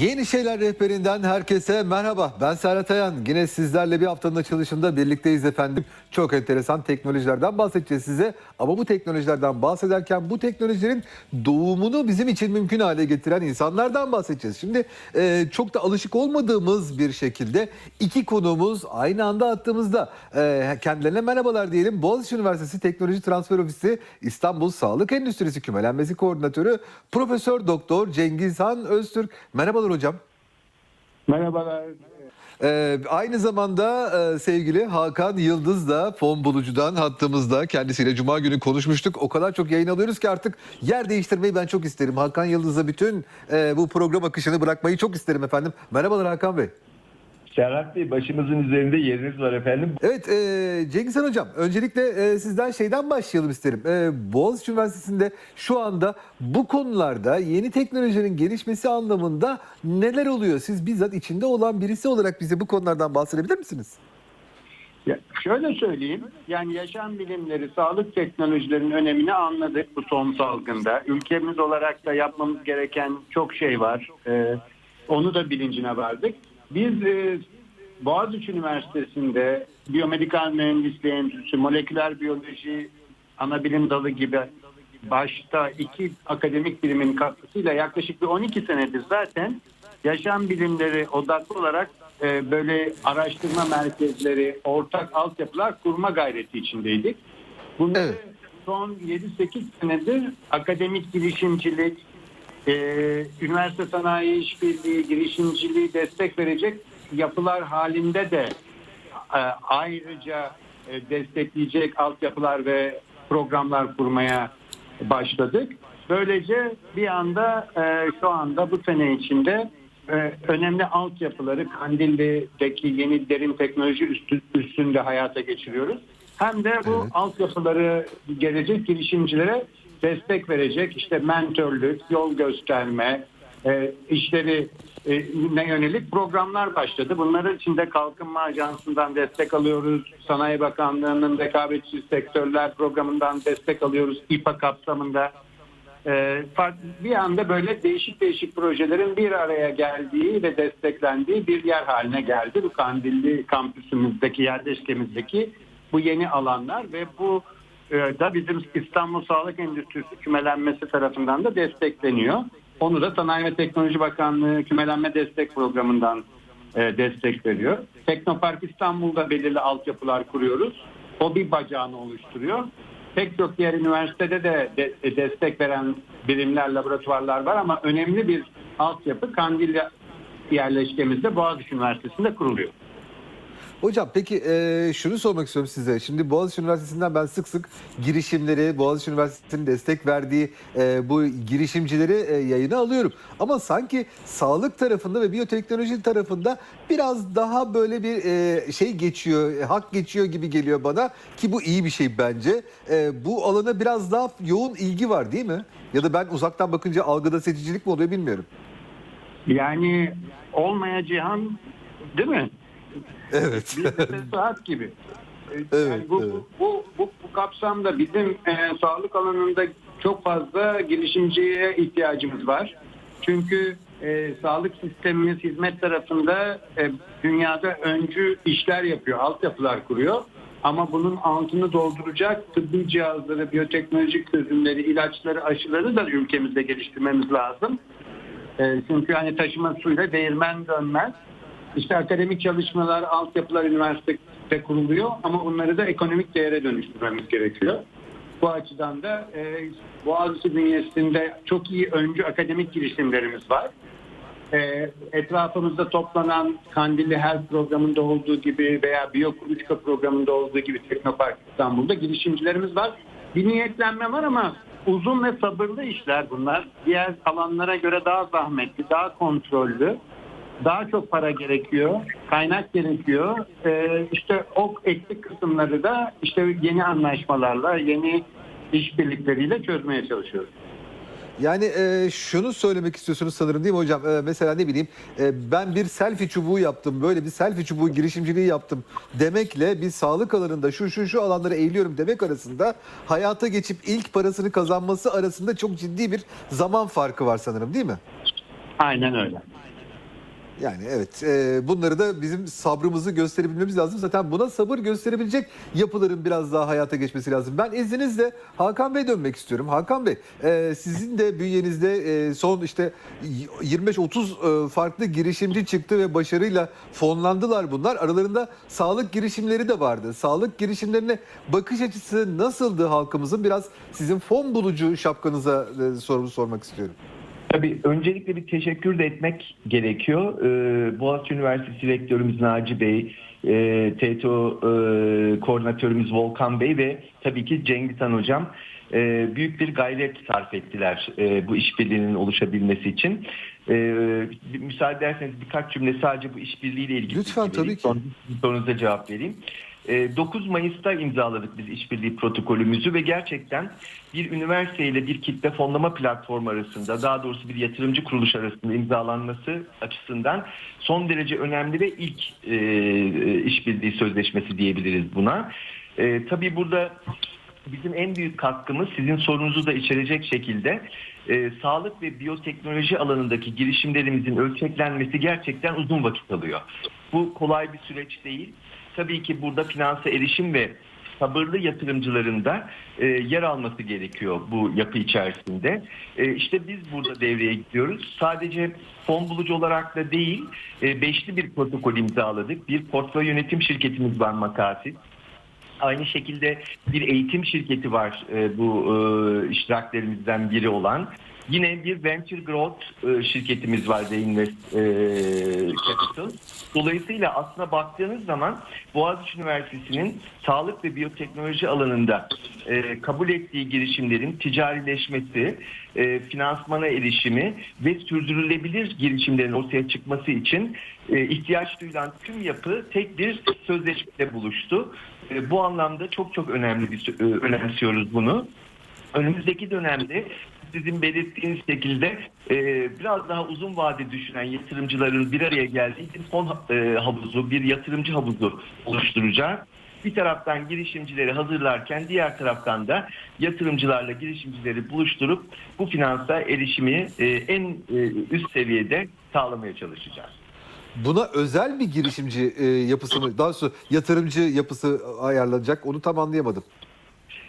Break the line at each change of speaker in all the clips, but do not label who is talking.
Yeni Şeyler Rehberinden herkese merhaba. Ben Serhat Ayan. Yine sizlerle bir haftanın açılışında birlikteyiz efendim. Çok enteresan teknolojilerden bahsedeceğiz size. Ama bu teknolojilerden bahsederken bu teknolojilerin doğumunu bizim için mümkün hale getiren insanlardan bahsedeceğiz. Şimdi e, çok da alışık olmadığımız bir şekilde iki konuğumuz aynı anda attığımızda e, kendilerine merhabalar diyelim. Boğaziçi Üniversitesi Teknoloji Transfer Ofisi İstanbul Sağlık Endüstrisi Kümelenmesi Koordinatörü Profesör Doktor Cengizhan Öztürk. Merhabalar hocam.
Merhabalar.
Ee, aynı zamanda e, sevgili Hakan Yıldız da fon bulucudan hattımızda kendisiyle Cuma günü konuşmuştuk. O kadar çok yayın alıyoruz ki artık yer değiştirmeyi ben çok isterim. Hakan Yıldız'a bütün e, bu program akışını bırakmayı çok isterim efendim. Merhabalar Hakan Bey.
Serhat Bey başımızın üzerinde yeriniz var efendim.
Evet e, Cengizhan Hocam öncelikle e, sizden şeyden başlayalım isterim. E, Boğaziçi Üniversitesi'nde şu anda bu konularda yeni teknolojilerin gelişmesi anlamında neler oluyor? Siz bizzat içinde olan birisi olarak bize bu konulardan bahsedebilir misiniz?
Ya şöyle söyleyeyim, yani yaşam bilimleri, sağlık teknolojilerinin önemini anladık bu son salgında. Ülkemiz olarak da yapmamız gereken çok şey var. Ee, onu da bilincine vardık. Biz e, Boğaziçi Üniversitesi'nde biyomedikal mühendisliği enstitüsü, moleküler biyoloji ana bilim dalı gibi başta iki akademik birimin katkısıyla yaklaşık bir 12 senedir zaten yaşam bilimleri odaklı olarak e, böyle araştırma merkezleri, ortak altyapılar kurma gayreti içindeydik. Bunları
Evet.
son 7-8 senedir akademik girişimcilik, e, üniversite sanayi işbirliği, girişimciliği destek verecek yapılar halinde de e, ayrıca e, destekleyecek altyapılar ve programlar kurmaya başladık. Böylece bir anda e, şu anda bu sene içinde e, önemli altyapıları Kandilli'deki yeni derin teknoloji üstü, üstünde hayata geçiriyoruz. Hem de bu
Evet.
altyapıları gelecek girişimcilere destek verecek işte mentörlük, yol gösterme, e, işleri e, ne yönelik programlar başladı. Bunların içinde Kalkınma Ajansı'ndan destek alıyoruz. Sanayi Bakanlığı'nın rekabetçi sektörler programından destek alıyoruz. İPA kapsamında. E, bir anda böyle değişik değişik projelerin bir araya geldiği ve desteklendiği bir yer haline geldi. Bu Kandilli kampüsümüzdeki, yerleşkemizdeki bu yeni alanlar ve bu da bizim İstanbul Sağlık Endüstrisi kümelenmesi tarafından da destekleniyor. Onu da Sanayi ve Teknoloji Bakanlığı kümelenme destek programından e, destek veriyor. Teknopark İstanbul'da belirli altyapılar kuruyoruz. O bir bacağını oluşturuyor. Pek çok diğer üniversitede de, de destek veren birimler, laboratuvarlar var ama önemli bir altyapı Kandilli yerleşkemizde Boğaziçi Üniversitesi'nde kuruluyor.
Hocam peki e, şunu sormak istiyorum size. Şimdi Boğaziçi Üniversitesi'nden ben sık sık girişimleri, Boğaziçi Üniversitesi'nin destek verdiği e, bu girişimcileri e, yayına alıyorum. Ama sanki sağlık tarafında ve biyoteknoloji tarafında biraz daha böyle bir e, şey geçiyor, e, hak geçiyor gibi geliyor bana. Ki bu iyi bir şey bence. E, bu alana biraz daha yoğun ilgi var değil mi? Ya da ben uzaktan bakınca algıda seçicilik mi oluyor bilmiyorum.
Yani olmaya cihan değil mi?
Evet.
Bir saat gibi. Ee,
Evet,
yani bu,
evet.
bu, bu, bu kapsamda bizim e, sağlık alanında çok fazla girişimciye ihtiyacımız var. Çünkü e, sağlık sistemimiz hizmet tarafında e, dünyada öncü işler yapıyor, altyapılar kuruyor. Ama bunun altını dolduracak tıbbi cihazları, biyoteknolojik çözümleri, ilaçları, aşıları da ülkemizde geliştirmemiz lazım. E, çünkü hani taşıma suyla değirmen dönmez. İşte akademik çalışmalar, altyapılar üniversitede kuruluyor ama bunları da ekonomik değere dönüştürmemiz gerekiyor. Bu açıdan da e, Boğaziçi bünyesinde çok iyi öncü akademik girişimlerimiz var. E, etrafımızda toplanan Kandilli Health programında olduğu gibi veya Biyokuluçka programında olduğu gibi Teknopark İstanbul'da girişimcilerimiz var. Bir niyetlenme var ama uzun ve sabırlı işler bunlar. Diğer alanlara göre daha zahmetli, daha kontrollü. Daha çok para gerekiyor, kaynak gerekiyor. Ee, işte o eksik kısımları da işte yeni anlaşmalarla, yeni işbirlikleriyle çözmeye çalışıyoruz.
Yani e, şunu söylemek istiyorsunuz sanırım değil mi hocam? E, mesela ne bileyim e, ben bir selfie çubuğu yaptım, böyle bir selfie çubuğu girişimciliği yaptım demekle bir sağlık alanında şu şu şu alanlara eğiliyorum demek arasında hayata geçip ilk parasını kazanması arasında çok ciddi bir zaman farkı var sanırım değil mi?
Aynen öyle.
Yani evet e, bunları da bizim sabrımızı gösterebilmemiz lazım. Zaten buna sabır gösterebilecek yapıların biraz daha hayata geçmesi lazım. Ben izninizle Hakan Bey dönmek istiyorum. Hakan Bey e, sizin de bünyenizde e, son işte 25-30 e, farklı girişimci çıktı ve başarıyla fonlandılar bunlar. Aralarında sağlık girişimleri de vardı. Sağlık girişimlerine bakış açısı nasıldı halkımızın? Biraz sizin fon bulucu şapkanıza e, soru sormak istiyorum.
Tabii öncelikle bir teşekkür de etmek gerekiyor. Ee, Boğaziçi Üniversitesi Rektörümüz Naci Bey, e, TETO e, Koordinatörümüz Volkan Bey ve tabii ki Cengiz Han Hocam e, büyük bir gayret sarf ettiler e, bu işbirliğinin oluşabilmesi için. E, müsaade ederseniz birkaç cümle sadece bu işbirliğiyle ilgili.
Lütfen,
vereyim.
tabii ki.
Sonra sorunuza cevap vereyim. E, 9 Mayıs'ta imzaladık biz işbirliği protokolümüzü ve gerçekten bir üniversite ile bir kitle fonlama platformu arasında daha doğrusu bir yatırımcı kuruluş arasında imzalanması açısından son derece önemli ve ilk e, işbirliği sözleşmesi diyebiliriz buna. E, tabii burada bizim en büyük katkımız sizin sorunuzu da içerecek şekilde e, sağlık ve biyoteknoloji alanındaki girişimlerimizin ölçeklenmesi gerçekten uzun vakit alıyor. Bu kolay bir süreç değil. Tabii ki burada finansa erişim ve sabırlı yatırımcıların da e, yer alması gerekiyor bu yapı içerisinde. E, işte biz burada devreye gidiyoruz. Sadece fon bulucu olarak da değil, e, beşli bir protokol imzaladık. Bir portföy yönetim şirketimiz var Makasit. Aynı şekilde bir eğitim şirketi var e, bu e, iştiraklerimizden biri olan. Yine bir Venture Growth e, şirketimiz var The Invest e, Capital. Dolayısıyla aslına baktığınız zaman Boğaziçi Üniversitesi'nin sağlık ve biyoteknoloji alanında e, kabul ettiği girişimlerin ticarileşmesi, finansmana erişimi ve sürdürülebilir girişimlerin ortaya çıkması için ihtiyaç duyulan tüm yapı tek bir sözleşmede buluştu. Bu anlamda çok çok önemli bir önemsiyoruz bunu. Önümüzdeki dönemde sizin belirttiğiniz şekilde e, biraz daha uzun vade düşünen yatırımcıların bir araya geldiği bir fon e, havuzu, bir yatırımcı havuzu oluşturacağız. Bir taraftan girişimcileri hazırlarken diğer taraftan da yatırımcılarla girişimcileri buluşturup bu finansa erişimi e, en e, üst seviyede sağlamaya çalışacağız.
Buna özel bir girişimci e, yapısı mı, daha doğrusu yatırımcı yapısı ayarlanacak onu tam anlayamadım.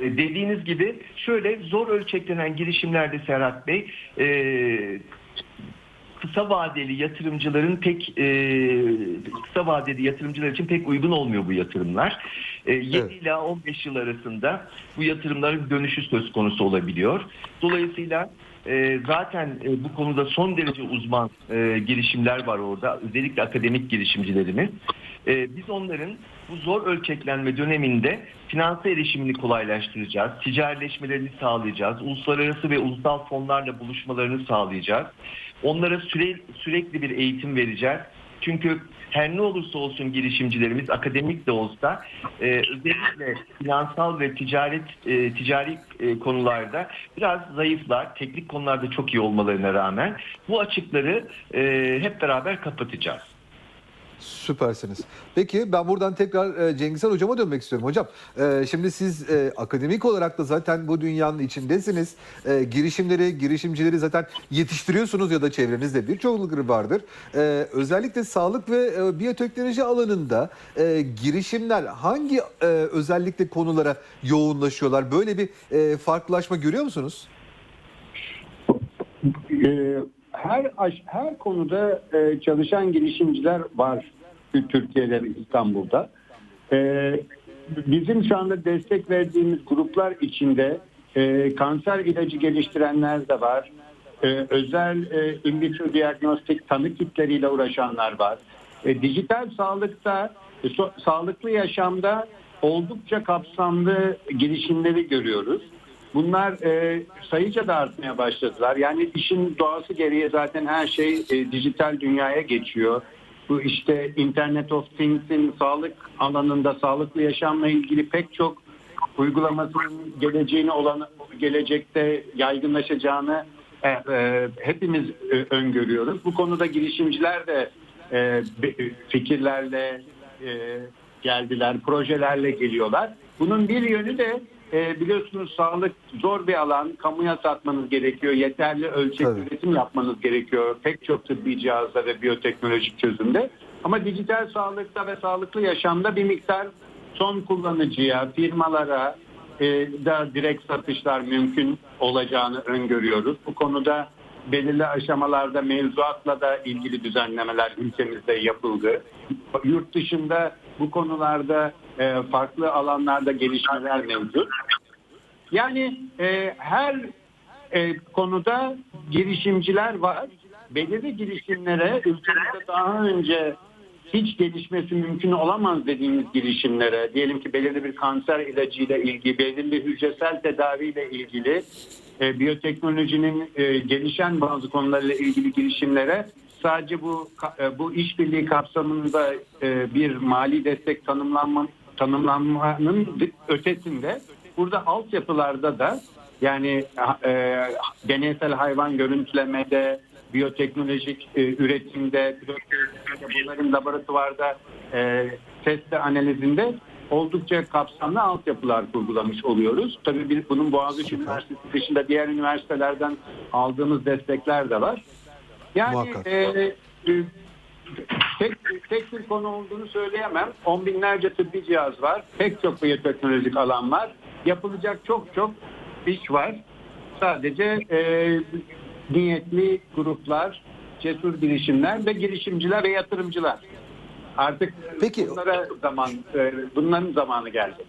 E, Dediğiniz gibi şöyle zor ölçeklenen girişimlerde Serhat Bey e, kısa vadeli yatırımcıların pek e, kısa vadeli yatırımcılar için pek uygun olmuyor bu yatırımlar. E, 7
Evet.
ila 15 yıl arasında bu yatırımların dönüşü söz konusu olabiliyor. Dolayısıyla e, zaten e, bu konuda son derece uzman e, girişimler var orada. Özellikle akademik girişimcilerimiz. Biz onların bu zor ölçeklenme döneminde finansa erişimini kolaylaştıracağız. Ticarileşmelerini sağlayacağız. Uluslararası ve ulusal fonlarla buluşmalarını sağlayacağız. Onlara süre, sürekli bir eğitim vereceğiz. Çünkü her ne olursa olsun girişimcilerimiz akademik de olsa e, özellikle finansal ve ticaret e, ticari e, konularda biraz zayıflar. Teknik konularda çok iyi olmalarına rağmen bu açıkları e, hep beraber kapatacağız.
Süpersiniz. Peki ben buradan tekrar e, Cengizhan Hocam'a dönmek istiyorum. Hocam e, şimdi siz e, akademik olarak da zaten bu dünyanın içindesiniz. Girişimleri, girişimcileri zaten yetiştiriyorsunuz ya da çevrenizde birçokları vardır. E, özellikle sağlık ve biyoteknoloji alanında girişimler hangi özellikle konulara yoğunlaşıyorlar? Böyle bir farklılaşma görüyor musunuz?
Her her konuda e, çalışan girişimciler var Türkiye'de İstanbul'da. Ee, bizim şu anda destek verdiğimiz gruplar içinde e, kanser ilacı geliştirenler de var. Ee, özel e, in vitro diagnostik tanı kitleriyle uğraşanlar var. E, dijital sağlıkta, e, so- sağlıklı yaşamda oldukça kapsamlı girişimleri görüyoruz. Bunlar e, sayıca da artmaya başladılar. Yani işin doğası gereği zaten her şey e, dijital dünyaya geçiyor. Bu işte Internet of Things'in sağlık alanında sağlıklı yaşamla ilgili pek çok uygulamasının geleceğini olan gelecekte yaygınlaşacağını e, e, hepimiz e, öngörüyoruz. Bu konuda girişimciler de e, be- fikirlerle e, geldiler, projelerle geliyorlar. Bunun bir yönü de e, biliyorsunuz sağlık zor bir alan. Kamuya satmanız gerekiyor. Yeterli ölçekli
Tabii.
üretim yapmanız gerekiyor. Pek çok tıbbi cihazda ve biyoteknolojik çözümde. Ama dijital sağlıkta ve sağlıklı yaşamda bir miktar son kullanıcıya, firmalara e, da direkt satışlar mümkün olacağını öngörüyoruz. Bu konuda belirli aşamalarda mevzuatla da ilgili düzenlemeler ülkemizde yapıldı. Yurt dışında bu konularda e, farklı alanlarda gelişmeler mevcut. Yani e, her e, konuda girişimciler var. Belirli girişimlere ülkemizde daha önce hiç gelişmesi mümkün olamaz dediğimiz girişimlere, diyelim ki belirli bir kanser ilacıyla ilgili, belirli hücresel tedaviyle ilgili, e, biyoteknolojinin e, gelişen bazı konularla ilgili girişimlere sadece bu e, bu işbirliği kapsamında e, bir mali destek tanımlanma, tanımlanmanın ötesinde burada altyapılarda da yani e, deneysel hayvan görüntülemede, biyoteknolojik e, üretimde, bunların laboratuvarda e, test ve analizinde oldukça kapsamlı altyapılar kurgulamış oluyoruz. Tabii biz bunun Boğaziçi Üniversitesi dışında diğer üniversitelerden aldığımız destekler de var. Yani
Muhakkak.
e, e, tek, tek bir konu olduğunu söyleyemem. On binlerce tıbbi cihaz var. Pek çok biyoteknolojik alan var. Yapılacak çok çok iş var. Sadece e, niyetli gruplar, cesur girişimler ve girişimciler ve yatırımcılar. Artık
Peki-
bunlara zaman, e, bunların zamanı geldi.